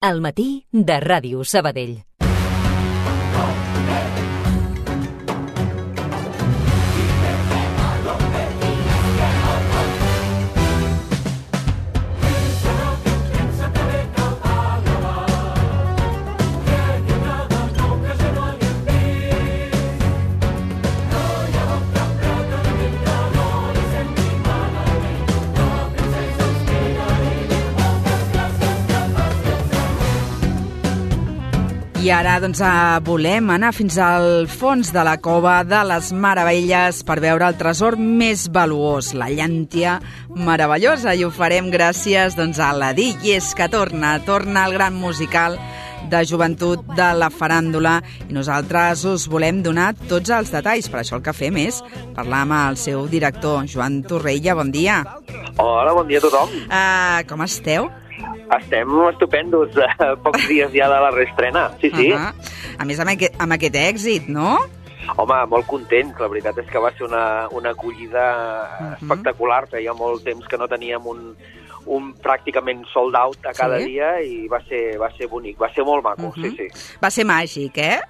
al matí de Ràdio Sabadell. I ara doncs, eh, volem anar fins al fons de la cova de les Meravelles per veure el tresor més valuós, la llàntia meravellosa. I ho farem gràcies doncs, a la Di, i és que torna, torna el gran musical de joventut de la faràndula i nosaltres us volem donar tots els detalls. Per això el que fem és parlar amb el seu director, Joan Torrella. Bon dia. Hola, bon dia a tothom. Uh, com esteu? Estem estupendos, uh, pocs dies ja de la reestrena. Sí, sí. Uh -huh. A més, amb aquest, amb aquest èxit, no? Home, molt contents. La veritat és que va ser una, una acollida uh -huh. espectacular. Feia molt temps que no teníem un, un pràcticament sold out a cada Sí? dia i va ser, va ser bonic, va ser molt maco, uh -huh. sí, sí. Va ser màgic, eh?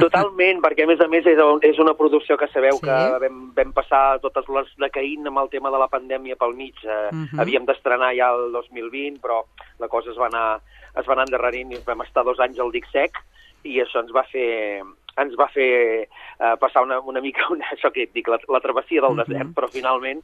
Totalment, perquè a més a més és, és una producció que sabeu Sí. que vam, vam passar totes les decaïnt amb el tema de la pandèmia pel mig. Eh, Mhm. Havíem d'estrenar ja el 2020, però la cosa es va anar, es va anar endarrerint i vam estar dos anys al dic sec i això ens va fer ens va fer eh, passar una, una mica una, això que et dic, la, la travessia del Mhm. desert, però finalment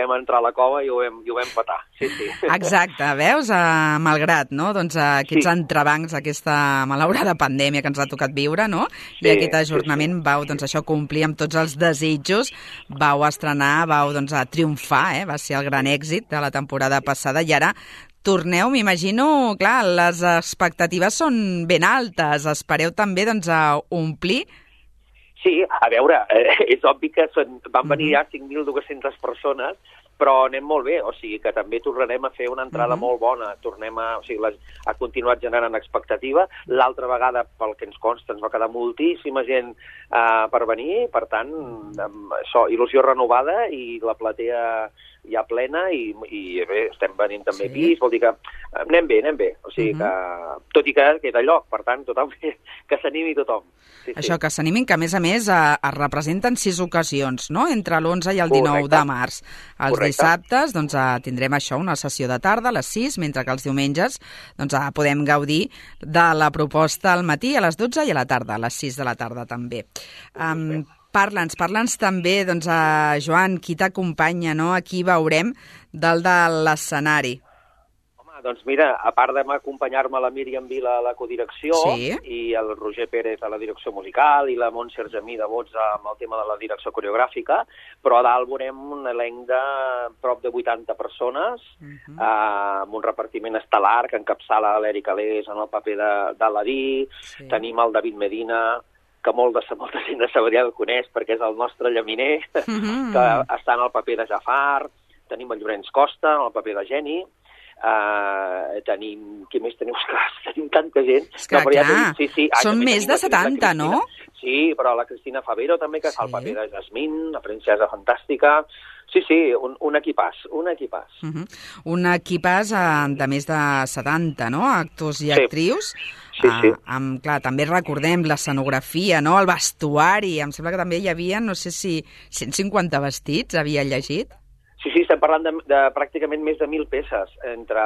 vam entrar a la cova i ho vam, i ho vam patar. Sí, sí. Exacte, veus? Uh, malgrat, no? Doncs uh, aquests Sí. entrebancs, aquesta malaurada pandèmia que ens ha tocat viure, no? I Sí, aquest sí, ajornament vau, doncs això, complir amb tots els desitjos, vau estrenar, vau, doncs, a triomfar, eh? Va ser el gran èxit de la temporada passada i ara torneu, m'imagino, clar, les expectatives són ben altes, espereu també, doncs, a omplir Sí, a veure, eh, és obvi que són, van venir Mhm. ja 5.200 persones, però anem molt bé, o sigui que també tornarem a fer una entrada Mhm. molt bona, tornem a, o sigui, les, ha continuat generant expectativa, l'altra vegada, pel que ens consta, ens va quedar moltíssima gent eh, per venir, per tant, amb això, il·lusió renovada i la platea ja plena i, i bé, estem venint també Sí. sí. pis, vol dir que anem bé, anem bé, o sigui Mhm. que, tot i que queda lloc, per tant, tothom, que s'animi tothom. Sí, Això, que s'animin, que a més a més eh, es representen sis ocasions, no?, entre l'11 i el 19 Correcte. de març. Els Correcte. Dissabtes doncs, eh, tindrem això, una sessió de tarda a les 6, mentre que els diumenges doncs, eh, podem gaudir de la proposta al matí a les 12 i a la tarda, a les 6 de la tarda també. Um, Parla'ns, parla'ns també, doncs, a Joan, qui t'acompanya, no?, aquí veurem dalt de l'escenari. Doncs mira, a part de m'acompanyar-me la Míriam Vila a la codirecció Sí. i el Roger Pérez a la direcció musical i la Montse Argemí de vots amb el tema de la direcció coreogràfica, però a dalt veurem un elenc de prop de 80 persones, Uh -huh. eh, amb un repartiment estel·lar que encapçala l'Eric Alés en el paper de, d'Aladí, Sí. tenim el David Medina, que molt de, molta gent de Sabadell el coneix perquè és el nostre llaminer, Mhm. que està en el paper de Jafar, tenim el Llorenç Costa en el paper de Geni, uh, tenim... Qui més tenim? Ostres, tenim tanta gent. És que, ja t'ho clar, dic, sí, sí. Ah, són més tenim de la- la 70, Cristina. no? Sí, però la Cristina Favero també, que fa el Sí. paper de Jasmine, la princesa fantàstica. Sí, sí, un, un equipàs, un equipàs. Uh -huh. Un equipàs eh, de més de 70, no?, actors i Sí. actrius. Sí, sí. Eh, amb, clar, també recordem l'escenografia, no?, el vestuari. Em sembla que també hi havia, no sé si 150 vestits, havia llegit. Sí, sí, estem parlant de, de pràcticament més de 1.000 peces, entre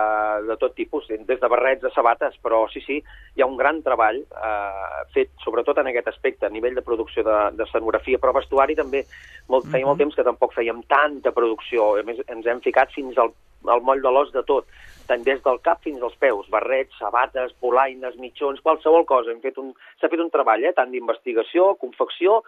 de tot tipus, des de barrets a sabates, però sí, sí, hi ha un gran treball eh, fet, sobretot en aquest aspecte, a nivell de producció de, de scenografia, però vestuari també, molt, feia molt Mhm. temps que tampoc fèiem tanta producció, a més ens hem ficat fins al, al moll de l'os de tot, tant des del cap fins als peus, barrets, sabates, polaines, mitjons, qualsevol cosa. Hem fet un- S'ha fet un treball, eh, tant d'investigació, confecció,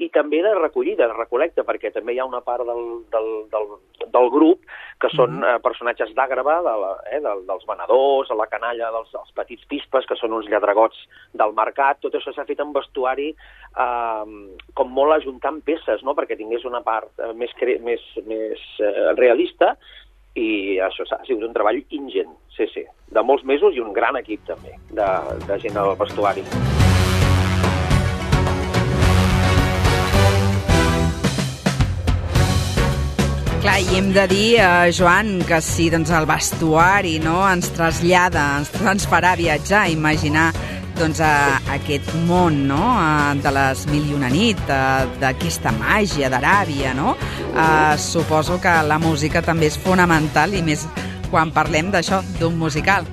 i també de recollida, de recolecta, perquè també hi ha una part del, del, del, del grup que són eh, personatges d'àgrava, de la, eh, del, dels venedors, a la canalla dels, dels petits pispes, que són uns lladregots del mercat, tot això s'ha fet en vestuari eh, com molt ajuntant peces, no?, perquè tingués una part eh, més, cre més, més eh, realista, i això ha sigut un treball ingent, sí, sí, de molts mesos i un gran equip també de, de gent al vestuari. Hem de dir, eh, Joan, que si doncs, el vestuari no, ens trasllada, ens, ens farà viatjar, imaginar doncs, a, aquest món no? a, de les mil i una nit, a, d'aquesta màgia d'Aràbia, no? A, suposo que la música també és fonamental i més quan parlem d'això, d'un musical.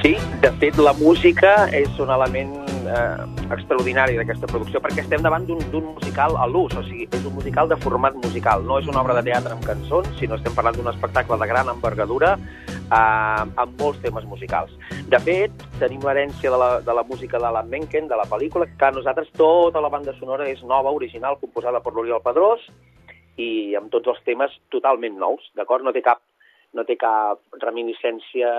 Sí, de fet, la música és un element eh, extraordinari d'aquesta producció, perquè estem davant d'un musical a l'ús, o sigui, és un musical de format musical, no és una obra de teatre amb cançons, sinó estem parlant d'un espectacle de gran envergadura eh, amb molts temes musicals. De fet, tenim l'herència de, la, de la música de la Menken, de la pel·lícula, que a nosaltres tota la banda sonora és nova, original, composada per l'Oriol Pedrós, i amb tots els temes totalment nous, d'acord? No té cap no té cap reminiscència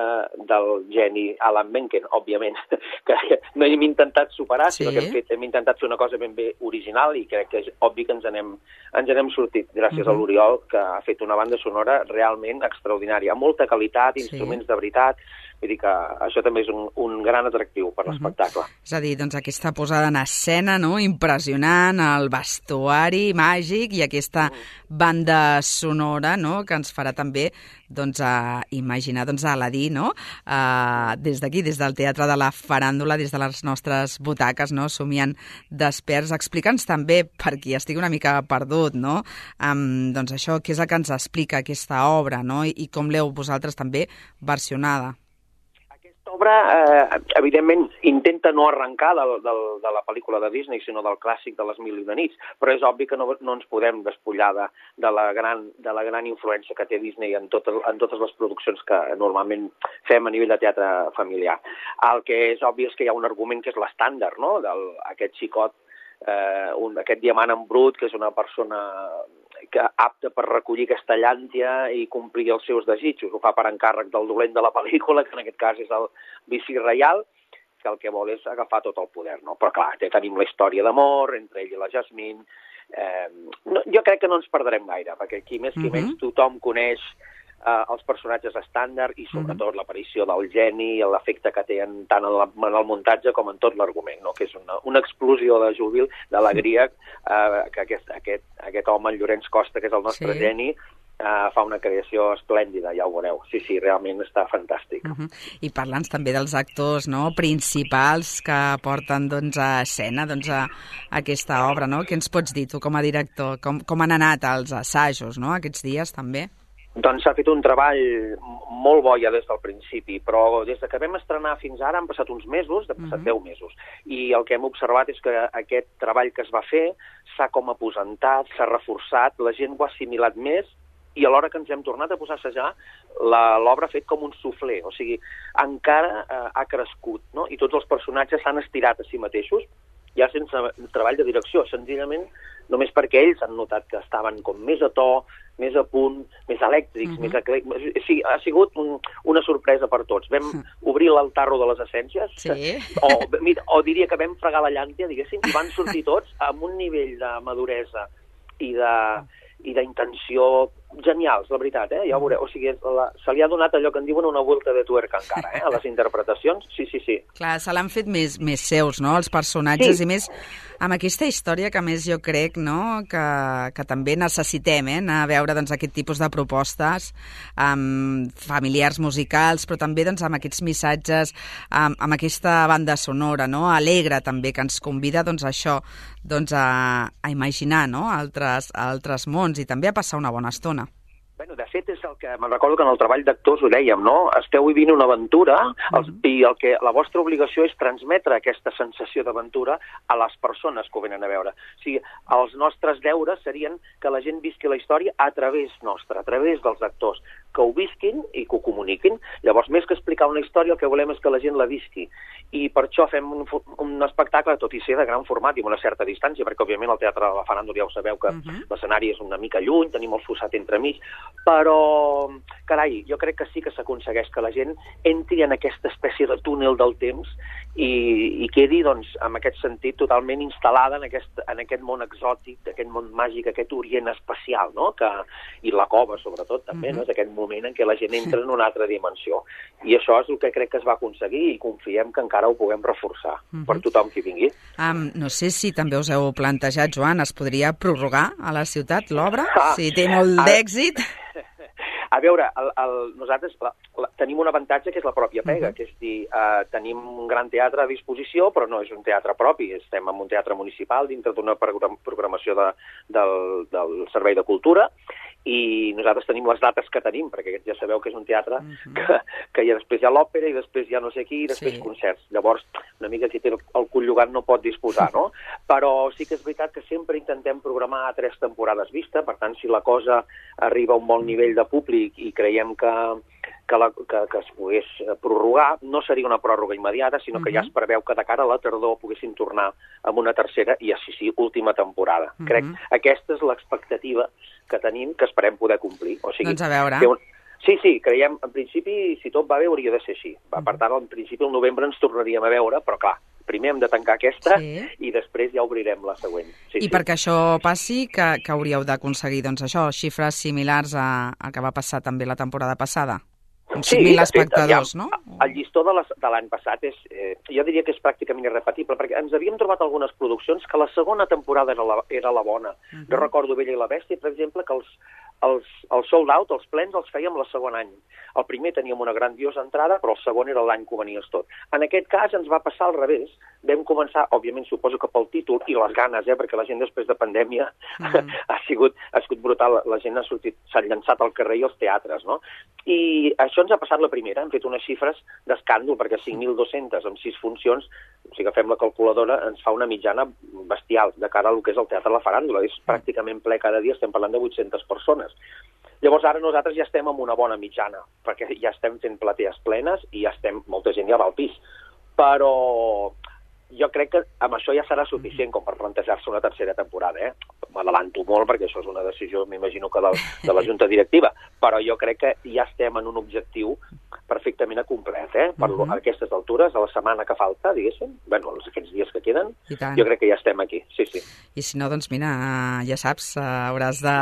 del geni Alan Menken, òbviament, que no hem intentat superar, sí. sinó que hem, fet, hem intentat fer una cosa ben bé original i crec que és obvi que ens n'hem ens n'hem sortit gràcies uh -huh. a l'Oriol, que ha fet una banda sonora realment extraordinària, amb molta qualitat, instruments sí. de veritat, Vull dir que això també és un, un gran atractiu per l'espectacle. Uh -huh. És a dir, doncs aquesta posada en escena no? impressionant, el vestuari màgic i aquesta -huh. banda sonora no? que ens farà també doncs, a imaginar doncs, a Aladí, no? Uh, des d'aquí, des del Teatre de la Faràndula, des de les nostres butaques, no? somiant desperts. Explica'ns també, per qui estigui una mica perdut, no? Um, doncs això, què és el que ens explica aquesta obra, no? I, i com l'heu vosaltres també versionada obra, eh, evidentment, intenta no arrencar de, de, de la pel·lícula de Disney, sinó del clàssic de les mil i una nits, però és obvi que no, no ens podem despullar de, de, la gran, de la gran influència que té Disney en, tot, en totes les produccions que normalment fem a nivell de teatre familiar. El que és obvi és que hi ha un argument que és l'estàndard, no?, d'aquest xicot eh, un, aquest diamant en brut, que és una persona que apta per recollir aquesta llàntia i complir els seus desitjos. Ho fa per encàrrec del dolent de la pel·lícula, que en aquest cas és el vici reial, que el que vol és agafar tot el poder. No? Però clar, tenim la història d'amor entre ell i la Jasmine. Eh, no, jo crec que no ens perdrem gaire, perquè aquí més que uh -huh. menys tothom coneix eh, els personatges estàndard i sobretot mm -hmm. l'aparició del geni i l'efecte que té en, tant en, la, en el muntatge com en tot l'argument, no? que és una, una explosió de júbil, d'alegria, eh, que aquest, aquest, aquest home, en Llorenç Costa, que és el nostre sí. geni, Uh, fa una creació esplèndida, ja ho veureu. Sí, sí, realment està fantàstic. Uh -huh. I parlants també dels actors no, principals que porten doncs, a escena doncs, a, a aquesta obra, no? Què ens pots dir tu com a director? Com, com han anat els assajos no, aquests dies també? Doncs s'ha fet un treball molt bo ja des del principi, però des de que vam estrenar fins ara han passat uns mesos, de passat uh -huh. 10 mesos, i el que hem observat és que aquest treball que es va fer s'ha com aposentat, s'ha reforçat, la gent ho ha assimilat més, i a l'hora que ens hem tornat a posar a assajar, l'obra ha fet com un sufler, o sigui, encara eh, ha crescut, no? i tots els personatges s'han estirat a si mateixos, ja sense treball de direcció, senzillament només perquè ells han notat que estaven com més a to, més a punt, més elèctrics, uh -huh. més eclèctics. Sí, ha sigut un, una sorpresa per tots. Vam uh -huh. obrir l'altarro de les essències, sí. o, mira, o diria que vam fregar la llàntia, diguéssim, i van sortir tots amb un nivell de maduresa i de i d'intenció genials, la veritat, eh? ja ho veureu. O sigui, la, se li ha donat allò que en diuen una volta de tuerca encara, eh? a les interpretacions. Sí, sí, sí. Clar, se l'han fet més, més seus, no?, els personatges, sí. i més amb aquesta història que més jo crec no? que, que també necessitem eh? anar a veure doncs, aquest tipus de propostes amb familiars musicals, però també doncs, amb aquests missatges, amb, amb aquesta banda sonora, no? alegre també, que ens convida doncs, a això, doncs, a, a imaginar no? altres, altres mons i també a passar una bona estona. Bueno, de fet, és el que me'n recordo que en el treball d'actors ho dèiem, no? Esteu vivint una aventura els, mm -hmm. i el que la vostra obligació és transmetre aquesta sensació d'aventura a les persones que ho venen a veure. O sigui, els nostres deures serien que la gent visqui la història a través nostra, a través dels actors, que ho visquin i que ho comuniquin. Llavors, més que explicar una història, el que volem és que la gent la visqui. I per això fem un, un espectacle, tot i ser de gran format i amb una certa distància, perquè, òbviament, el Teatre de la Faràndula ja ho sabeu que mm -hmm. l'escenari és una mica lluny, tenim el fossat entremig, però, carai, jo crec que sí que s'aconsegueix que la gent entri en aquesta espècie de túnel del temps i, i quedi, doncs, en aquest sentit, totalment instal·lada en aquest, en aquest món exòtic, aquest món màgic, aquest orient espacial, no? Que, I la cova, sobretot, també, mm -hmm. no? És aquest moment en què la gent entra en una altra dimensió. I això és el que crec que es va aconseguir i confiem que encara ho puguem reforçar uh -huh. per tothom qui vingui. Um, no sé si també us heu plantejat, Joan, es podria prorrogar a la ciutat l'obra? Ah, si té molt d'èxit? A veure, el, el, nosaltres la, la, tenim un avantatge que és la pròpia pega, uh -huh. que és dir, uh, tenim un gran teatre a disposició, però no és un teatre propi, estem en un teatre municipal dintre d'una programació de, del, del Servei de Cultura, i nosaltres tenim les dates que tenim, perquè ja sabeu que és un teatre uh -huh. que, que ja després hi ha l'òpera i després ja no sé qui i després sí. concerts. Llavors, una mica qui té el, el cul llogat no pot disposar, no? Però sí que és veritat que sempre intentem programar a tres temporades vista, per tant, si la cosa arriba a un bon nivell de públic i creiem que, que, la, que, que es pogués prorrogar, no seria una pròrroga immediata, sinó que uh -huh. ja es preveu que de cara a la tardor poguessin tornar amb una tercera i, així sí, última temporada. Uh -huh. Crec que aquesta és l'expectativa que tenim que esperem poder complir. O sigui, doncs a veure. Un... Sí, sí, creiem, en principi, si tot va bé, hauria de ser així. Va, per tant, en principi, el novembre ens tornaríem a veure, però clar, primer hem de tancar aquesta sí. i després ja obrirem la següent. Sí, I sí. perquè això passi, que, que hauríeu d'aconseguir, doncs això, xifres similars a, a que va passar també la temporada passada? Sí, 5.000 espectadors, fet, no? El llistó de l'any passat és, eh, jo diria que és pràcticament irrepetible, perquè ens havíem trobat algunes produccions que la segona temporada era la, era la bona. Uh -huh. Jo recordo Bella i la Bèstia, per exemple, que els, els, els sold out, els plens, els fèiem la segon any. El primer teníem una grandiosa entrada, però el segon era l'any que ho venies tot. En aquest cas ens va passar al revés. Vam començar, òbviament, suposo que pel títol i les ganes, eh, perquè la gent després de pandèmia mm. ha, sigut, ha sigut brutal. La gent ha sortit, s'ha llançat al carrer i als teatres, no? I això ens ha passat la primera. Hem fet unes xifres d'escàndol, perquè 5.200 amb 6 funcions, si agafem la calculadora, ens fa una mitjana bestial de cara al que és el Teatre de la Faràndula. És pràcticament ple cada dia, estem parlant de 800 persones. Llavors ara nosaltres ja estem amb una bona mitjana, perquè ja estem fent platees plenes i ja estem, molta gent ja va al pis. Però jo crec que amb això ja serà suficient com per plantejar-se una tercera temporada. Eh? M'adelanto molt perquè això és una decisió, m'imagino que de, de la Junta Directiva, però jo crec que ja estem en un objectiu perfectament complet, eh? Per uh -huh. a aquestes altures, a la setmana que falta, diguéssim, bueno, aquests dies que queden, jo crec que ja estem aquí, sí, sí. I si no, doncs mira, ja saps, hauràs de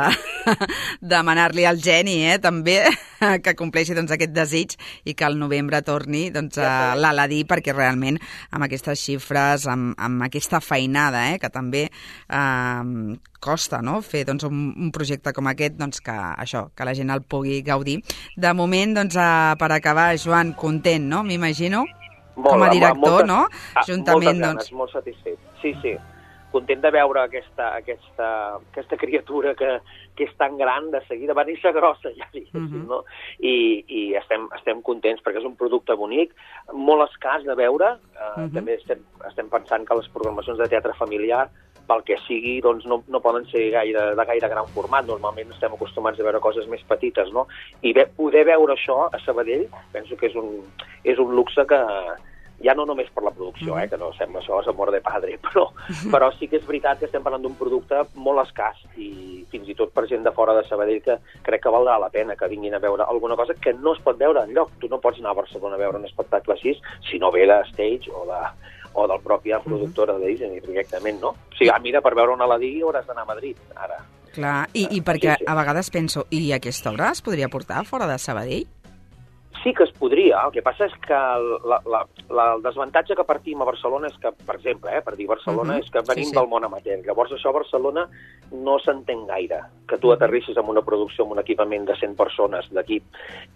demanar-li al geni, eh, també, que compleixi doncs, aquest desig i que al novembre torni doncs, ja a l'Aladí, perquè realment amb aquestes xifres, amb, amb aquesta feinada, eh, que també eh, costa no? fer doncs, un, un projecte com aquest doncs, que, això, que la gent el pugui gaudir. De moment, doncs, eh, per acabar, Joan, content, no? M'imagino, com a director, moltes, no? Ah, Juntament, ganes, doncs... molt satisfet. Sí, sí content de veure aquesta, aquesta, aquesta criatura que, que és tan gran de seguida, va néixer grossa ja, diguéssim, uh -huh. no? I, i estem, estem contents perquè és un producte bonic, molt escàs de veure, uh, uh -huh. també estem, estem pensant que les programacions de teatre familiar pel que sigui, doncs no, no poden ser gaire, de gaire gran format. Normalment estem acostumats a veure coses més petites, no? I ve, poder veure això a Sabadell penso que és un, és un luxe que, ja no només per la producció, eh, que no sembla això és amor de padre, però, però sí que és veritat que estem parlant d'un producte molt escàs i fins i tot per gent de fora de Sabadell que crec que valdrà la pena que vinguin a veure alguna cosa que no es pot veure en lloc. Tu no pots anar a Barcelona a veure un espectacle així si no ve de Stage o de, o del propi productora de Disney directament, no? O sigui, ah, mira, per veure un Aladí hauràs d'anar a Madrid, ara. Clar, i, i perquè sí, sí. a vegades penso, i aquesta obra es podria portar fora de Sabadell? Sí que es podria, el que passa és que la, la, la, el desavantatge que partim a Barcelona és que, per exemple, eh, per dir Barcelona, uh -huh. és que venim sí, sí. del món amateur. Llavors això a Barcelona no s'entén gaire, que tu aterrissis amb una producció, amb un equipament de 100 persones d'equip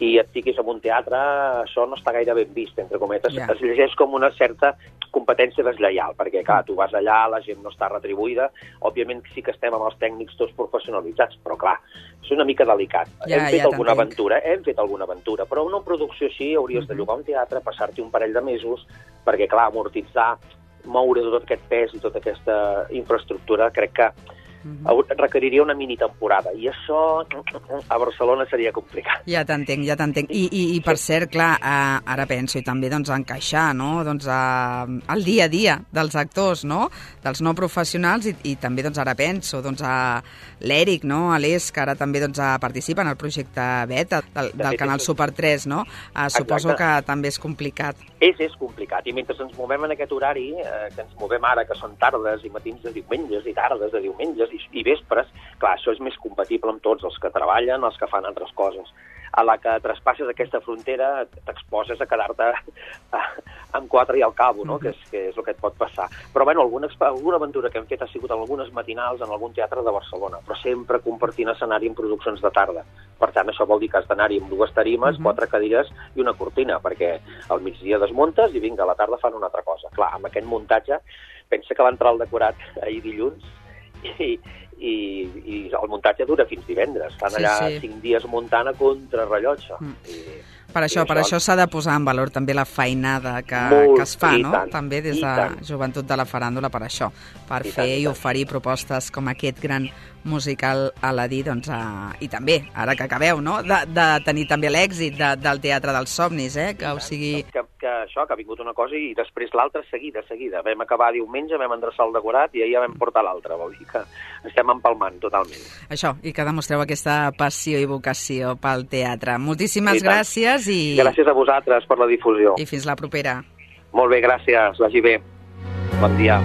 i et fiquis en un teatre, això no està gaire ben vist, entre cometes. Yeah. Es llegeix com una certa competència deslleial, perquè, clar, tu vas allà, la gent no està retribuïda, òbviament sí que estem amb els tècnics tots professionalitzats, però, clar, és una mica delicat. Ja, hem fet ja alguna aventura, hem fet alguna aventura, però una producció així hauries de llogar un teatre, passar-t'hi un parell de mesos, perquè, clar, amortitzar, moure tot aquest pes i tota aquesta infraestructura, crec que Uh -huh. requeriria una mini temporada i això a Barcelona seria complicat. Ja t'entenc, ja t'entenc. I, i, I per sí. cert, clar, eh, ara penso i també doncs, encaixar no? doncs, eh, el dia a dia dels actors, no? dels no professionals i, i també doncs, ara penso doncs, a l'Eric, no? a l'Es, que ara també doncs, participa en el projecte Beta del, del canal Super 3, no? Eh, suposo que també és complicat. És, és complicat, i mentre ens movem en aquest horari, eh, que ens movem ara, que són tardes i matins de diumenges i tardes de diumenges, tardes i, i vespres. Clar, això és més compatible amb tots els que treballen, els que fan altres coses a la que traspasses aquesta frontera t'exposes a quedar-te amb quatre i al cabo, no? que, és, que és el que et pot passar. Però bueno, alguna, alguna aventura que hem fet ha sigut en algunes matinals en algun teatre de Barcelona, però sempre compartint escenari en produccions de tarda. Per tant, això vol dir que has d'anar-hi amb dues tarimes, uh -huh. quatre cadires i una cortina, perquè al migdia desmuntes i vinga, a la tarda fan una altra cosa. Clar, amb aquest muntatge, pensa que va entrar el decorat ahir dilluns i, i, i el muntatge dura fins divendres. Estan allà sí, sí. cinc dies muntant a contrarrellotge. Mm. I, per això, per això s'ha de posar en valor també la feinada que, Molt, que es fa, no? Tant, també des de tant. Joventut de la Faràndula per això, per I fer tant, i, i oferir propostes com aquest gran musical Aladí, doncs, uh, i també, ara que acabeu, no?, de, de tenir també l'èxit de, del Teatre dels Somnis, eh?, que o sigui... Que, que això, que ha vingut una cosa i després l'altra seguida, seguida. Vam acabar diumenge, vam endreçar el decorat i ahir ja vam portar l'altra, vol dir que estem empalmant totalment. Això, i que demostreu aquesta passió i vocació pel teatre. Moltíssimes I gràcies i... Gràcies a vosaltres per la difusió. I fins la propera. Molt bé, gràcies, vagi bé. Bon dia.